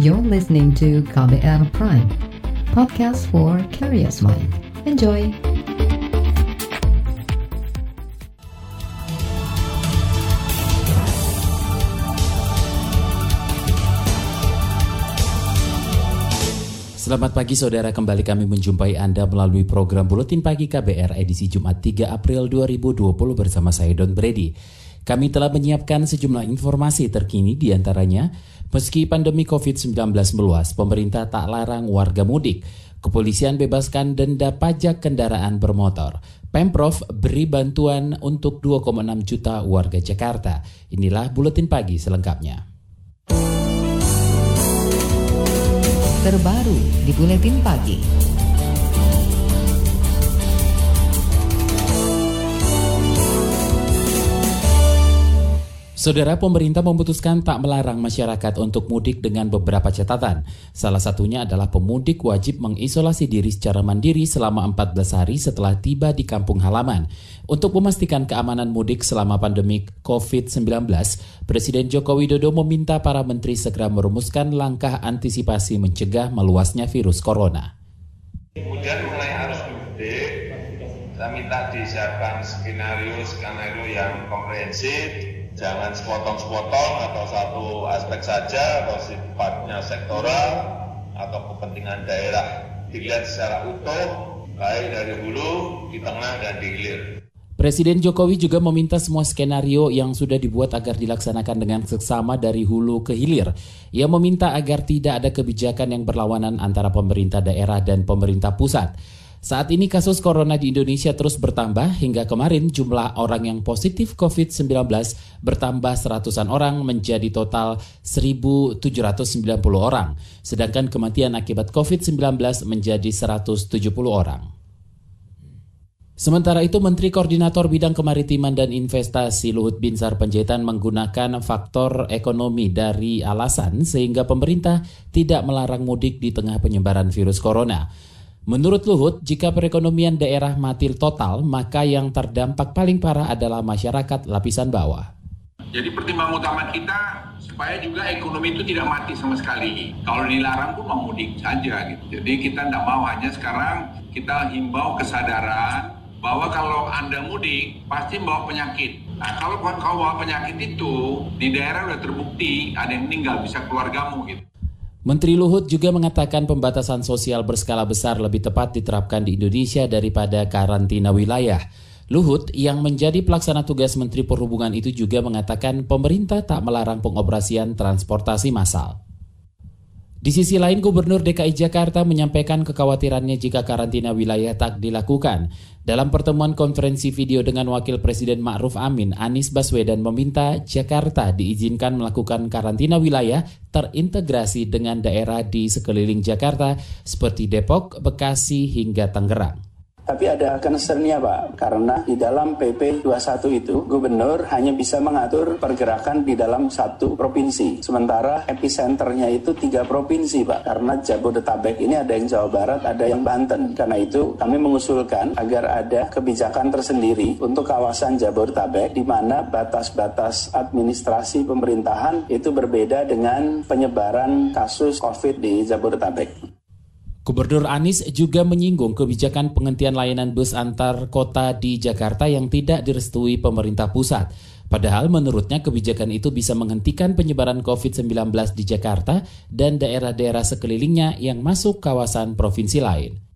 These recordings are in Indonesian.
You're listening to KBR Prime, podcast for curious mind. Enjoy! Selamat pagi saudara, kembali kami menjumpai Anda melalui program Buletin Pagi KBR edisi Jumat 3 April 2020 bersama saya Don Brady. Kami telah menyiapkan sejumlah informasi terkini di antaranya, meski pandemi COVID-19 meluas, pemerintah tak larang warga mudik. Kepolisian bebaskan denda pajak kendaraan bermotor. Pemprov beri bantuan untuk 2,6 juta warga Jakarta. Inilah Buletin Pagi selengkapnya. terbaru di Buletin Pagi. Saudara pemerintah memutuskan tak melarang masyarakat untuk mudik dengan beberapa catatan. Salah satunya adalah pemudik wajib mengisolasi diri secara mandiri selama 14 hari setelah tiba di kampung halaman. Untuk memastikan keamanan mudik selama pandemi COVID-19, Presiden Joko Widodo meminta para menteri segera merumuskan langkah antisipasi mencegah meluasnya virus corona. Kemudian mulai arus mudik, saya minta disiapkan skenario-skenario yang komprehensif, jangan sepotong-sepotong atau satu aspek saja atau sifatnya sektoral atau kepentingan daerah dilihat secara utuh baik dari hulu, di tengah dan di hilir. Presiden Jokowi juga meminta semua skenario yang sudah dibuat agar dilaksanakan dengan seksama dari hulu ke hilir. Ia meminta agar tidak ada kebijakan yang berlawanan antara pemerintah daerah dan pemerintah pusat. Saat ini kasus corona di Indonesia terus bertambah hingga kemarin jumlah orang yang positif COVID-19 bertambah seratusan orang menjadi total 1.790 orang, sedangkan kematian akibat COVID-19 menjadi 170 orang. Sementara itu, Menteri Koordinator Bidang Kemaritiman dan Investasi Luhut Binsar Panjaitan menggunakan faktor ekonomi dari alasan sehingga pemerintah tidak melarang mudik di tengah penyebaran virus corona. Menurut Luhut, jika perekonomian daerah mati total, maka yang terdampak paling parah adalah masyarakat lapisan bawah. Jadi pertimbangan utama kita supaya juga ekonomi itu tidak mati sama sekali. Kalau dilarang pun mau mudik saja gitu. Jadi kita tidak mau hanya sekarang kita himbau kesadaran bahwa kalau Anda mudik pasti bawa penyakit. Nah kalau kau bawa penyakit itu di daerah sudah terbukti ada yang meninggal bisa keluargamu gitu. Menteri Luhut juga mengatakan pembatasan sosial berskala besar lebih tepat diterapkan di Indonesia daripada karantina wilayah. Luhut yang menjadi pelaksana tugas Menteri Perhubungan itu juga mengatakan pemerintah tak melarang pengoperasian transportasi massal. Di sisi lain, Gubernur DKI Jakarta menyampaikan kekhawatirannya jika karantina wilayah tak dilakukan. Dalam pertemuan konferensi video dengan Wakil Presiden Ma'ruf Amin, Anies Baswedan meminta Jakarta diizinkan melakukan karantina wilayah terintegrasi dengan daerah di sekeliling Jakarta seperti Depok, Bekasi, hingga Tangerang. Tapi ada concernnya Pak, karena di dalam PP 21 itu gubernur hanya bisa mengatur pergerakan di dalam satu provinsi. Sementara epicenternya itu tiga provinsi Pak, karena Jabodetabek ini ada yang Jawa Barat, ada yang Banten. Karena itu kami mengusulkan agar ada kebijakan tersendiri untuk kawasan Jabodetabek di mana batas-batas administrasi pemerintahan itu berbeda dengan penyebaran kasus COVID di Jabodetabek. Gubernur Anies juga menyinggung kebijakan penghentian layanan bus antar kota di Jakarta yang tidak direstui pemerintah pusat. Padahal menurutnya kebijakan itu bisa menghentikan penyebaran COVID-19 di Jakarta dan daerah-daerah sekelilingnya yang masuk kawasan provinsi lain.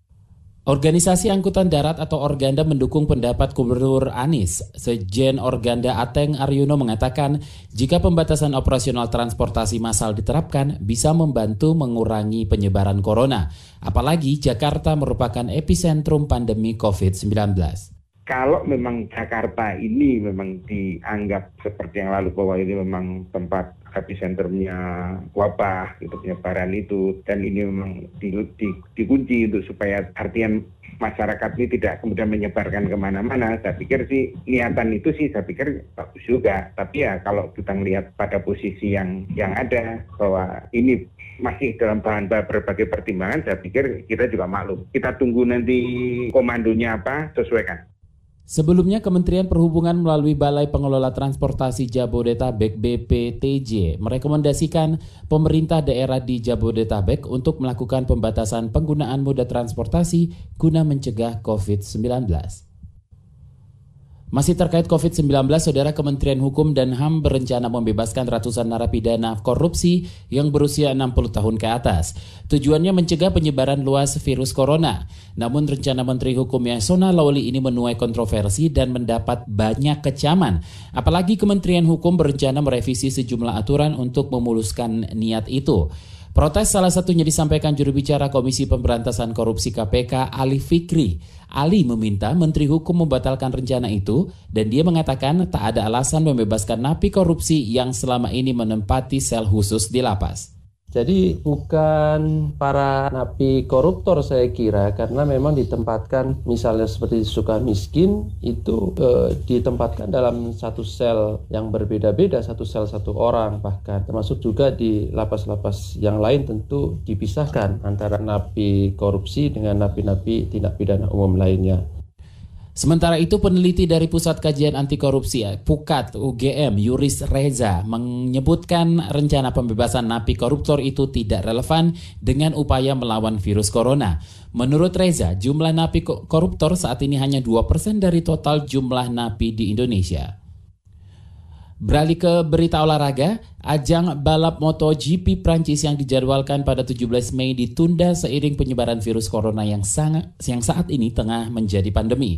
Organisasi Angkutan Darat atau Organda mendukung pendapat Gubernur Anies. Sejen Organda Ateng Aryono mengatakan, jika pembatasan operasional transportasi massal diterapkan, bisa membantu mengurangi penyebaran corona. Apalagi Jakarta merupakan epicentrum pandemi COVID-19 kalau memang Jakarta ini memang dianggap seperti yang lalu bahwa ini memang tempat epicenternya wabah gitu penyebaran itu dan ini memang di, di, dikunci untuk supaya artian masyarakat ini tidak kemudian menyebarkan ke mana-mana. Saya pikir sih niatan itu sih saya pikir bagus juga. Tapi ya kalau kita melihat pada posisi yang yang ada bahwa ini masih dalam bahan berbagai pertimbangan, saya pikir kita juga maklum. Kita tunggu nanti komandonya apa, sesuaikan. Sebelumnya Kementerian Perhubungan melalui Balai Pengelola Transportasi Jabodetabek BPTJ merekomendasikan pemerintah daerah di Jabodetabek untuk melakukan pembatasan penggunaan moda transportasi guna mencegah COVID-19. Masih terkait COVID-19, Saudara Kementerian Hukum dan HAM berencana membebaskan ratusan narapidana korupsi yang berusia 60 tahun ke atas. Tujuannya mencegah penyebaran luas virus corona. Namun rencana Menteri Hukum Yasona Lawli ini menuai kontroversi dan mendapat banyak kecaman. Apalagi Kementerian Hukum berencana merevisi sejumlah aturan untuk memuluskan niat itu. Protes salah satunya disampaikan juru bicara Komisi Pemberantasan Korupsi KPK Ali Fikri. Ali meminta Menteri Hukum membatalkan rencana itu dan dia mengatakan tak ada alasan membebaskan napi korupsi yang selama ini menempati sel khusus di lapas. Jadi bukan para napi koruptor saya kira karena memang ditempatkan misalnya seperti suka miskin itu eh, ditempatkan dalam satu sel yang berbeda-beda satu sel satu orang bahkan termasuk juga di lapas-lapas yang lain tentu dipisahkan antara napi korupsi dengan napi-napi tindak pidana umum lainnya. Sementara itu peneliti dari Pusat Kajian Anti Korupsi Pukat UGM Yuris Reza menyebutkan rencana pembebasan napi koruptor itu tidak relevan dengan upaya melawan virus corona. Menurut Reza, jumlah napi koruptor saat ini hanya 2% dari total jumlah napi di Indonesia. Beralih ke berita olahraga, ajang balap MotoGP Prancis yang dijadwalkan pada 17 Mei ditunda seiring penyebaran virus corona yang sangat yang saat ini tengah menjadi pandemi.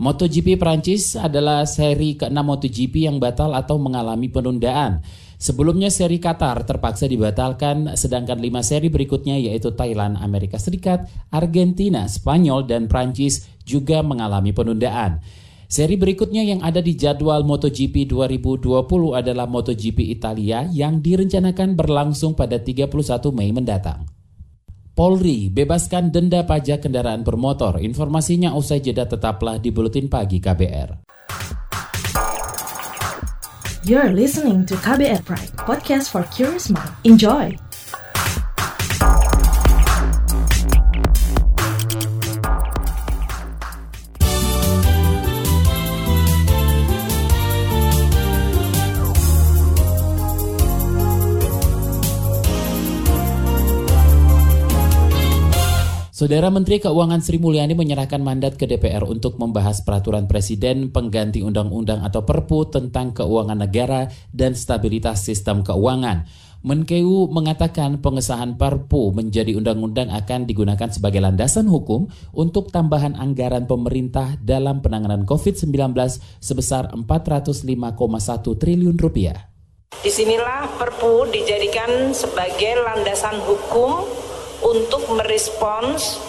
MotoGP Prancis adalah seri ke-6 MotoGP yang batal atau mengalami penundaan. Sebelumnya seri Qatar terpaksa dibatalkan, sedangkan lima seri berikutnya yaitu Thailand, Amerika Serikat, Argentina, Spanyol, dan Prancis juga mengalami penundaan. Seri berikutnya yang ada di jadwal MotoGP 2020 adalah MotoGP Italia yang direncanakan berlangsung pada 31 Mei mendatang. Polri bebaskan denda pajak kendaraan bermotor. Informasinya usai jeda tetaplah di Buletin Pagi KBR. You're listening to KBR Pride, podcast for curious mind. Enjoy! Saudara Menteri Keuangan Sri Mulyani menyerahkan mandat ke DPR untuk membahas peraturan presiden pengganti undang-undang atau Perpu tentang keuangan negara dan stabilitas sistem keuangan. Menkeu mengatakan pengesahan Perpu menjadi undang-undang akan digunakan sebagai landasan hukum untuk tambahan anggaran pemerintah dalam penanganan COVID-19 sebesar 405,1 triliun rupiah. Di sinilah Perpu dijadikan sebagai landasan hukum untuk merespons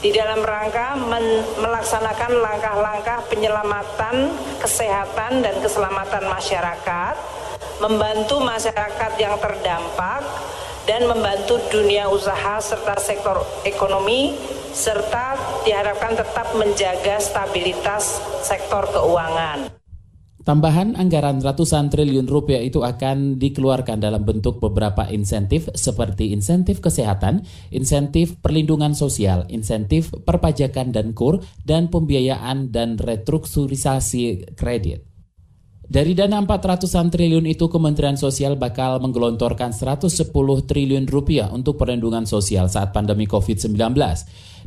di dalam rangka melaksanakan langkah-langkah penyelamatan kesehatan dan keselamatan masyarakat, membantu masyarakat yang terdampak, dan membantu dunia usaha serta sektor ekonomi, serta diharapkan tetap menjaga stabilitas sektor keuangan. Tambahan anggaran ratusan triliun rupiah itu akan dikeluarkan dalam bentuk beberapa insentif seperti insentif kesehatan, insentif perlindungan sosial, insentif perpajakan dan kur, dan pembiayaan dan restrukturisasi kredit. Dari dana 400-an triliun itu Kementerian Sosial bakal menggelontorkan 110 triliun rupiah untuk perlindungan sosial saat pandemi COVID-19.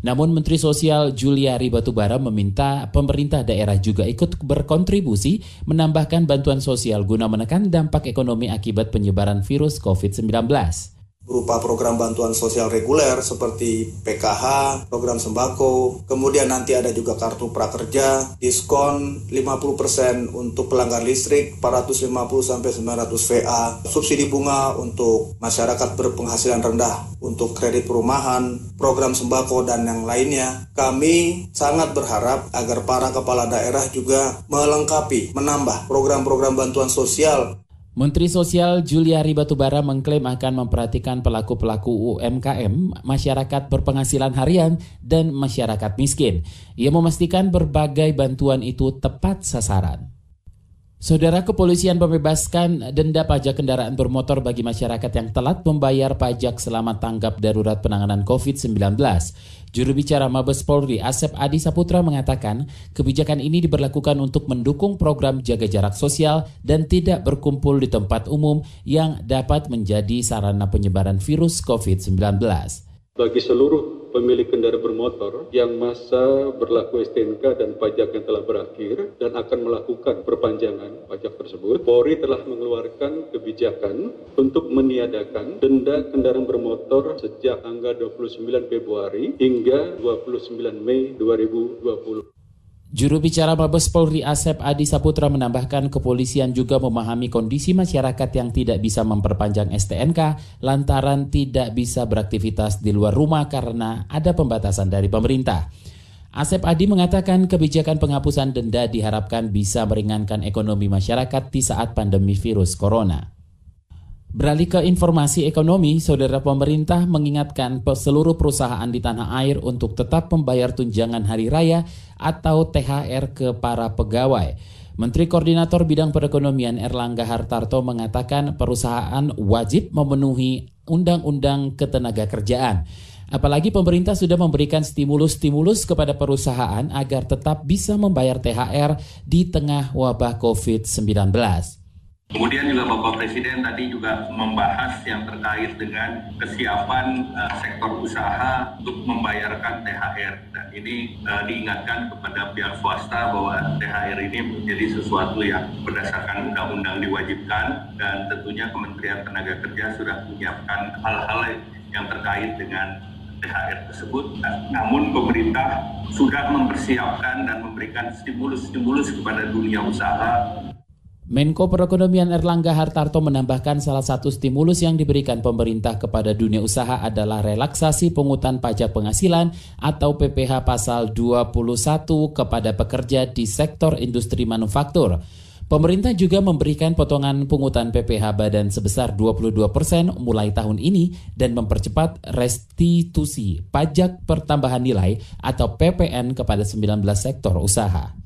Namun Menteri Sosial Juliari Batubara meminta pemerintah daerah juga ikut berkontribusi menambahkan bantuan sosial guna menekan dampak ekonomi akibat penyebaran virus COVID-19 berupa program bantuan sosial reguler seperti PKH, program sembako, kemudian nanti ada juga kartu prakerja, diskon 50% untuk pelanggan listrik 450 sampai 900 VA, subsidi bunga untuk masyarakat berpenghasilan rendah untuk kredit perumahan, program sembako dan yang lainnya. Kami sangat berharap agar para kepala daerah juga melengkapi, menambah program-program bantuan sosial Menteri Sosial Juliari Batubara mengklaim akan memperhatikan pelaku-pelaku UMKM, masyarakat berpenghasilan harian, dan masyarakat miskin. Ia memastikan berbagai bantuan itu tepat sasaran. Saudara kepolisian membebaskan denda pajak kendaraan bermotor bagi masyarakat yang telat membayar pajak selama tanggap darurat penanganan COVID-19. Juru bicara Mabes Polri Asep Adi Saputra mengatakan kebijakan ini diberlakukan untuk mendukung program jaga jarak sosial dan tidak berkumpul di tempat umum yang dapat menjadi sarana penyebaran virus COVID-19. Bagi seluruh pemilik kendaraan bermotor yang masa berlaku STNK dan pajak yang telah berakhir dan akan melakukan perpanjangan pajak tersebut, Polri telah mengeluarkan kebijakan untuk meniadakan denda kendaraan bermotor sejak tanggal 29 Februari hingga 29 Mei 2020. Juru bicara Mabes Polri Asep Adi Saputra menambahkan kepolisian juga memahami kondisi masyarakat yang tidak bisa memperpanjang STNK lantaran tidak bisa beraktivitas di luar rumah karena ada pembatasan dari pemerintah. Asep Adi mengatakan kebijakan penghapusan denda diharapkan bisa meringankan ekonomi masyarakat di saat pandemi virus corona. Beralih ke informasi ekonomi, saudara pemerintah mengingatkan seluruh perusahaan di tanah air untuk tetap membayar tunjangan hari raya atau THR ke para pegawai. Menteri Koordinator Bidang Perekonomian Erlangga Hartarto mengatakan perusahaan wajib memenuhi Undang-Undang Ketenagakerjaan. Apalagi pemerintah sudah memberikan stimulus-stimulus kepada perusahaan agar tetap bisa membayar THR di tengah wabah COVID-19. Kemudian juga Bapak Presiden tadi juga membahas yang terkait dengan kesiapan uh, sektor usaha untuk membayarkan THR dan ini uh, diingatkan kepada pihak swasta bahwa THR ini menjadi sesuatu yang berdasarkan undang-undang diwajibkan dan tentunya Kementerian Tenaga Kerja sudah menyiapkan hal-hal yang terkait dengan THR tersebut. Namun pemerintah sudah mempersiapkan dan memberikan stimulus-stimulus kepada dunia usaha Menko Perekonomian Erlangga Hartarto menambahkan salah satu stimulus yang diberikan pemerintah kepada dunia usaha adalah relaksasi pungutan pajak penghasilan atau PPH pasal 21 kepada pekerja di sektor industri manufaktur. Pemerintah juga memberikan potongan pungutan PPH badan sebesar 22 persen mulai tahun ini dan mempercepat restitusi pajak pertambahan nilai atau PPN kepada 19 sektor usaha.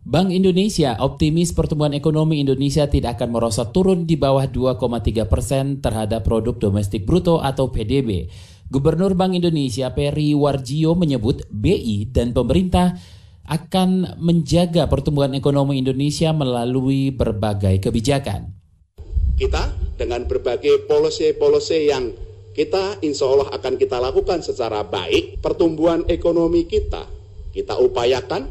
Bank Indonesia optimis pertumbuhan ekonomi Indonesia tidak akan merosot turun di bawah 2,3 persen terhadap produk domestik bruto atau PDB. Gubernur Bank Indonesia Peri Warjio menyebut BI dan pemerintah akan menjaga pertumbuhan ekonomi Indonesia melalui berbagai kebijakan. Kita dengan berbagai polisi-polisi yang kita insya Allah akan kita lakukan secara baik, pertumbuhan ekonomi kita kita upayakan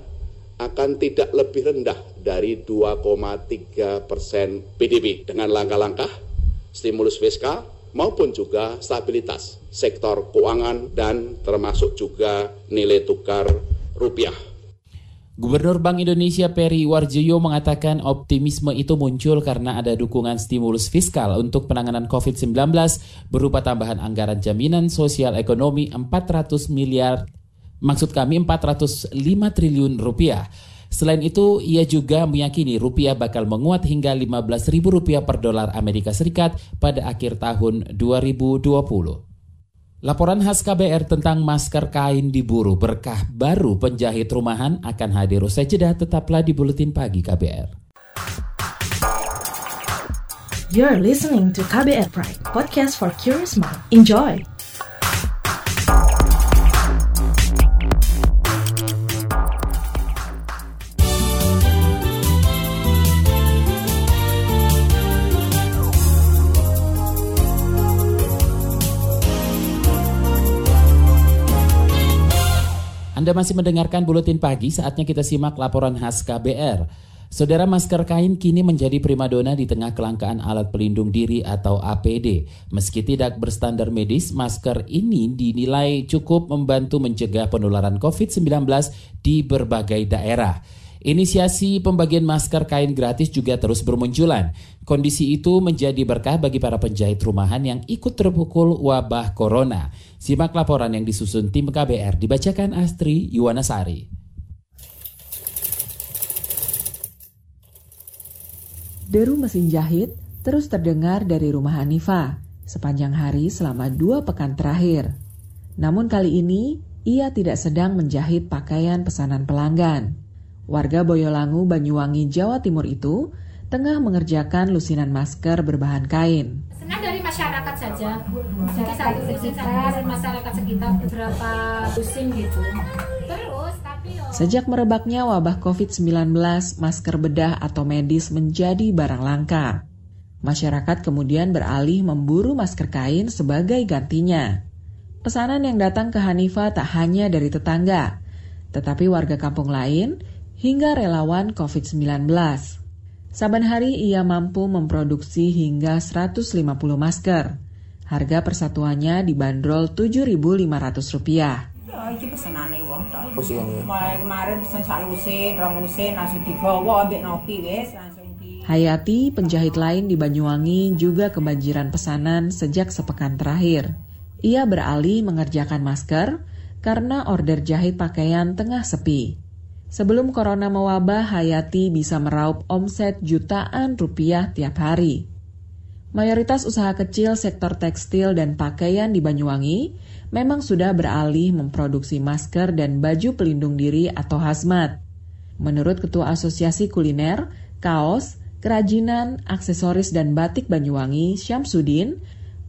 akan tidak lebih rendah dari 2,3 persen PDB dengan langkah-langkah stimulus fiskal maupun juga stabilitas sektor keuangan dan termasuk juga nilai tukar rupiah. Gubernur Bank Indonesia Peri Warjoyo mengatakan optimisme itu muncul karena ada dukungan stimulus fiskal untuk penanganan COVID-19 berupa tambahan anggaran jaminan sosial ekonomi 400 miliar maksud kami 405 triliun rupiah. Selain itu, ia juga meyakini rupiah bakal menguat hingga 15 ribu rupiah per dolar Amerika Serikat pada akhir tahun 2020. Laporan khas KBR tentang masker kain diburu berkah baru penjahit rumahan akan hadir usai jeda tetaplah di Buletin Pagi KBR. You're listening to KBR Pride, podcast for curious mind. Enjoy! Anda masih mendengarkan Buletin Pagi, saatnya kita simak laporan khas KBR. Saudara masker kain kini menjadi primadona di tengah kelangkaan alat pelindung diri atau APD. Meski tidak berstandar medis, masker ini dinilai cukup membantu mencegah penularan COVID-19 di berbagai daerah. Inisiasi pembagian masker kain gratis juga terus bermunculan. Kondisi itu menjadi berkah bagi para penjahit rumahan yang ikut terpukul wabah corona. Simak laporan yang disusun tim KBR dibacakan Astri Yuwanasari. Deru mesin jahit terus terdengar dari rumah Hanifa sepanjang hari selama dua pekan terakhir. Namun kali ini ia tidak sedang menjahit pakaian pesanan pelanggan. Warga Boyolangu, Banyuwangi, Jawa Timur itu tengah mengerjakan lusinan masker berbahan kain. Senang dari masyarakat saja. Jadi satu lusin dari masyarakat sekitar beberapa lusin gitu. Terus tapi Sejak merebaknya wabah COVID-19, masker bedah atau medis menjadi barang langka. Masyarakat kemudian beralih memburu masker kain sebagai gantinya. Pesanan yang datang ke Hanifa tak hanya dari tetangga, tetapi warga kampung lain hingga relawan COVID-19. Saban hari ia mampu memproduksi hingga 150 masker. Harga persatuannya dibanderol Rp7.500. Ya, iki pesenane wong tok. Mulai kemarin pesen sak lusin, rong lusin langsung digawa ambek nopi wis langsung di Hayati, penjahit lain di Banyuwangi juga kebanjiran pesanan sejak sepekan terakhir. Ia beralih mengerjakan masker karena order jahit pakaian tengah sepi. Sebelum corona mewabah, Hayati bisa meraup omset jutaan rupiah tiap hari. Mayoritas usaha kecil sektor tekstil dan pakaian di Banyuwangi memang sudah beralih memproduksi masker dan baju pelindung diri atau hazmat. Menurut Ketua Asosiasi Kuliner, Kaos, Kerajinan, Aksesoris dan Batik Banyuwangi, Syamsuddin,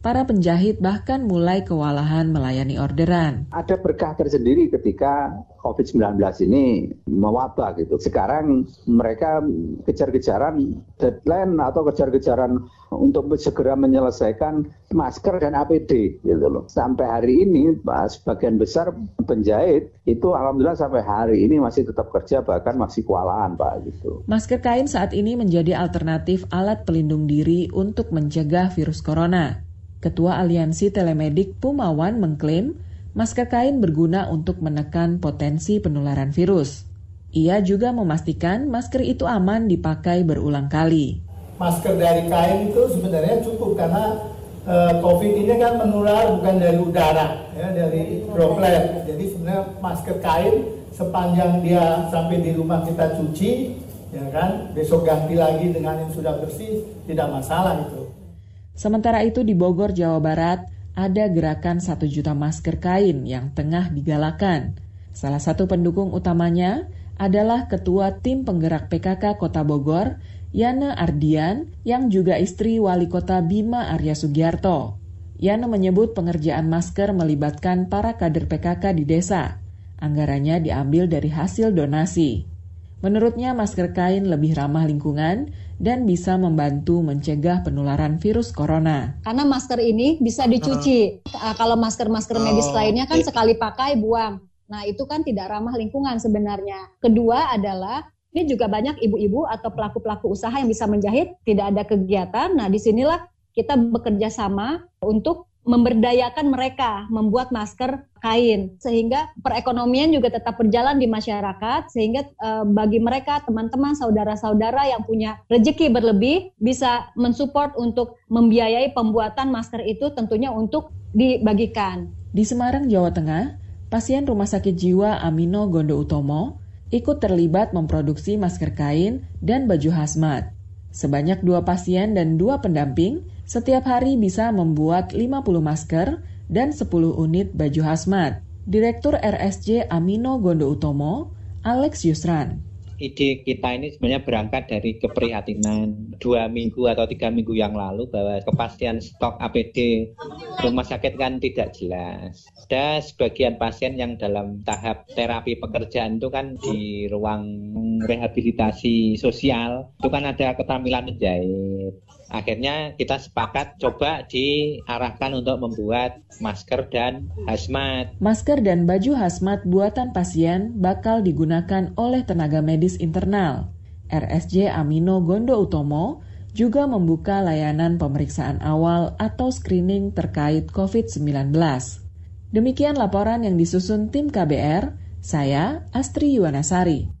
para penjahit bahkan mulai kewalahan melayani orderan. Ada berkah tersendiri ketika COVID-19 ini mewabah gitu. Sekarang mereka kejar-kejaran deadline atau kejar-kejaran untuk segera menyelesaikan masker dan APD gitu loh. Sampai hari ini sebagian besar penjahit itu alhamdulillah sampai hari ini masih tetap kerja bahkan masih kewalahan Pak gitu. Masker kain saat ini menjadi alternatif alat pelindung diri untuk mencegah virus corona. Ketua Aliansi Telemedik Pumawan mengklaim masker kain berguna untuk menekan potensi penularan virus. Ia juga memastikan masker itu aman dipakai berulang kali. Masker dari kain itu sebenarnya cukup karena eh, COVID ini kan menular bukan dari udara, ya, dari droplet. Jadi sebenarnya masker kain sepanjang dia sampai di rumah kita cuci, ya kan, besok ganti lagi dengan yang sudah bersih, tidak masalah itu. Sementara itu di Bogor, Jawa Barat, ada gerakan satu juta masker kain yang tengah digalakan. Salah satu pendukung utamanya adalah Ketua Tim Penggerak PKK Kota Bogor, Yana Ardian, yang juga istri Wali Kota Bima Arya Sugiarto. Yana menyebut pengerjaan masker melibatkan para kader PKK di desa. Anggarannya diambil dari hasil donasi. Menurutnya masker kain lebih ramah lingkungan dan bisa membantu mencegah penularan virus corona. Karena masker ini bisa dicuci. Uh, kalau masker-masker medis Oh, lainnya kan sekali pakai buang. Nah, itu kan tidak ramah lingkungan sebenarnya. Kedua adalah ini juga banyak ibu-ibu atau pelaku-pelaku usaha yang bisa menjahit, tidak ada kegiatan. Nah, di sinilah kita bekerja sama untuk memberdayakan mereka membuat masker kain sehingga perekonomian juga tetap berjalan di masyarakat sehingga eh, bagi mereka teman-teman saudara-saudara yang punya rezeki berlebih bisa mensupport untuk membiayai pembuatan masker itu tentunya untuk dibagikan. Di Semarang, Jawa Tengah, pasien Rumah Sakit Jiwa Amino Gondo Utomo ikut terlibat memproduksi masker kain dan baju hazmat. Sebanyak dua pasien dan dua pendamping setiap hari bisa membuat 50 masker dan 10 unit baju hazmat. Direktur RSJ Amino Gondo Utomo, Alex Yusran. ide kita ini sebenarnya berangkat dari keprihatinan dua minggu atau tiga minggu yang lalu bahwa kepastian stok APD rumah sakit kan tidak jelas. Ada sebagian pasien yang dalam tahap terapi pekerjaan itu kan di ruang rehabilitasi sosial itu kan ada keterampilan menjahit. Akhirnya kita sepakat coba diarahkan untuk membuat masker dan hazmat. Masker dan baju hazmat buatan pasien bakal digunakan oleh tenaga medis internal. RSJ Amino Gondo Utomo juga membuka layanan pemeriksaan awal atau screening terkait COVID-19. Demikian laporan yang disusun tim KBR, saya Astri Yuwanasari.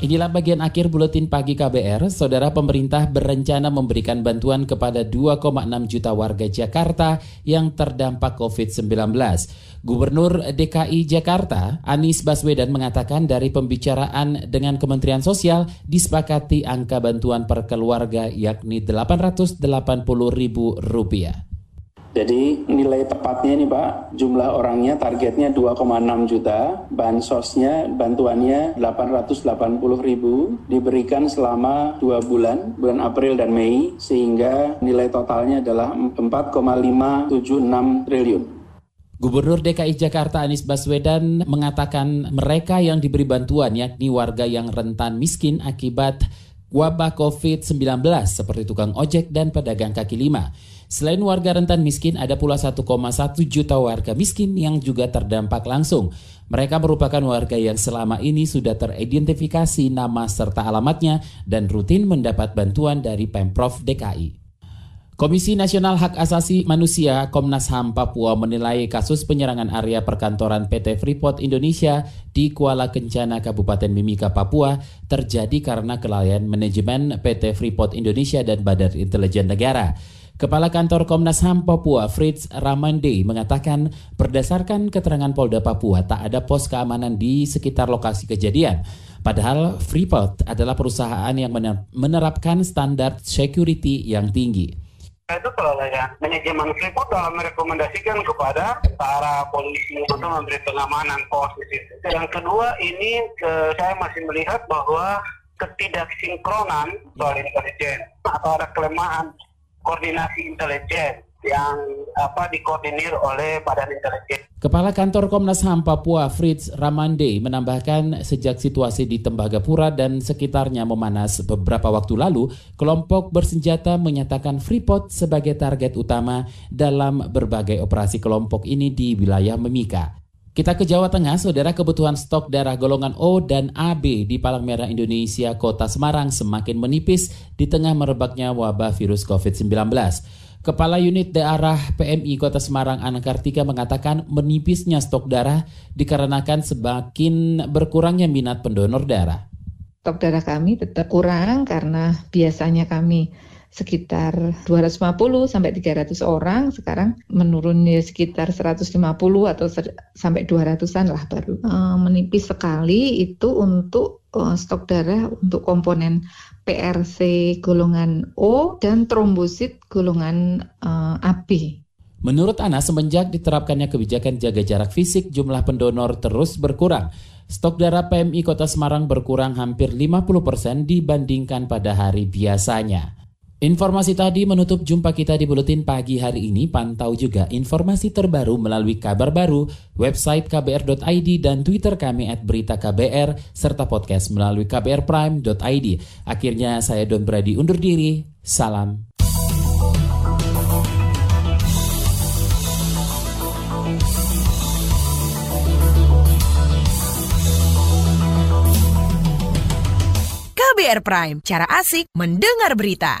Inilah bagian akhir buletin pagi KBR. Saudara pemerintah berencana memberikan bantuan kepada 2,6 juta warga Jakarta yang terdampak COVID-19. Gubernur DKI Jakarta, Anies Baswedan mengatakan dari pembicaraan dengan Kementerian Sosial disepakati angka bantuan per keluarga yakni Rp880.000. Jadi nilai tepatnya nih Pak, jumlah orangnya targetnya 2,6 juta, bansosnya bantuannya 880 ribu, diberikan selama dua bulan, bulan April dan Mei, sehingga nilai totalnya adalah 4,576 triliun. Gubernur DKI Jakarta Anies Baswedan mengatakan mereka yang diberi bantuan yakni warga yang rentan miskin akibat wabah COVID-19 seperti tukang ojek dan pedagang kaki lima. Selain warga rentan miskin, ada pula 1,1 juta warga miskin yang juga terdampak langsung. Mereka merupakan warga yang selama ini sudah teridentifikasi nama serta alamatnya dan rutin mendapat bantuan dari Pemprov DKI. Komisi Nasional Hak Asasi Manusia Komnas HAM Papua menilai kasus penyerangan area perkantoran PT Freeport Indonesia di Kuala Kencana Kabupaten Mimika Papua terjadi karena kelalaian manajemen PT Freeport Indonesia dan Badan Intelijen Negara. Kepala Kantor Komnas HAM Papua Fritz Ramande mengatakan berdasarkan keterangan Polda Papua tak ada pos keamanan di sekitar lokasi kejadian. Padahal Freeport adalah perusahaan yang menerapkan standar security yang tinggi itu kelalaian manajemen Freeport dalam merekomendasikan kepada para polisi untuk memberi pengamanan pos di situ. Yang kedua ini ke, saya masih melihat bahwa ketidaksinkronan soal intelijen atau ada kelemahan koordinasi intelijen yang apa dikoordinir oleh Badan Intelijen. Kepala Kantor Komnas HAM Papua Fritz Ramande menambahkan sejak situasi di Tembagapura dan sekitarnya memanas beberapa waktu lalu, kelompok bersenjata menyatakan Freeport sebagai target utama dalam berbagai operasi kelompok ini di wilayah Memika. Kita ke Jawa Tengah, saudara kebutuhan stok darah golongan O dan AB di Palang Merah Indonesia Kota Semarang semakin menipis di tengah merebaknya wabah virus COVID-19. Kepala Unit Daerah PMI Kota Semarang Ana Kartika mengatakan menipisnya stok darah dikarenakan semakin berkurangnya minat pendonor darah. Stok darah kami tetap kurang karena biasanya kami sekitar 250 sampai 300 orang, sekarang menurun ya sekitar 150 atau sampai 200-an lah baru. E, menipis sekali itu untuk e, stok darah untuk komponen PRC golongan O dan trombosit golongan e, AB. Menurut Ana, semenjak diterapkannya kebijakan jaga jarak fisik, jumlah pendonor terus berkurang. Stok darah PMI Kota Semarang berkurang hampir 50% dibandingkan pada hari biasanya. Informasi tadi menutup jumpa kita di Buletin Pagi hari ini. Pantau juga informasi terbaru melalui kabar baru, website kbr.id dan Twitter kami at berita KBR, serta podcast melalui kbrprime.id. Akhirnya saya Don Brady undur diri. Salam. KBR Prime, cara asik mendengar berita.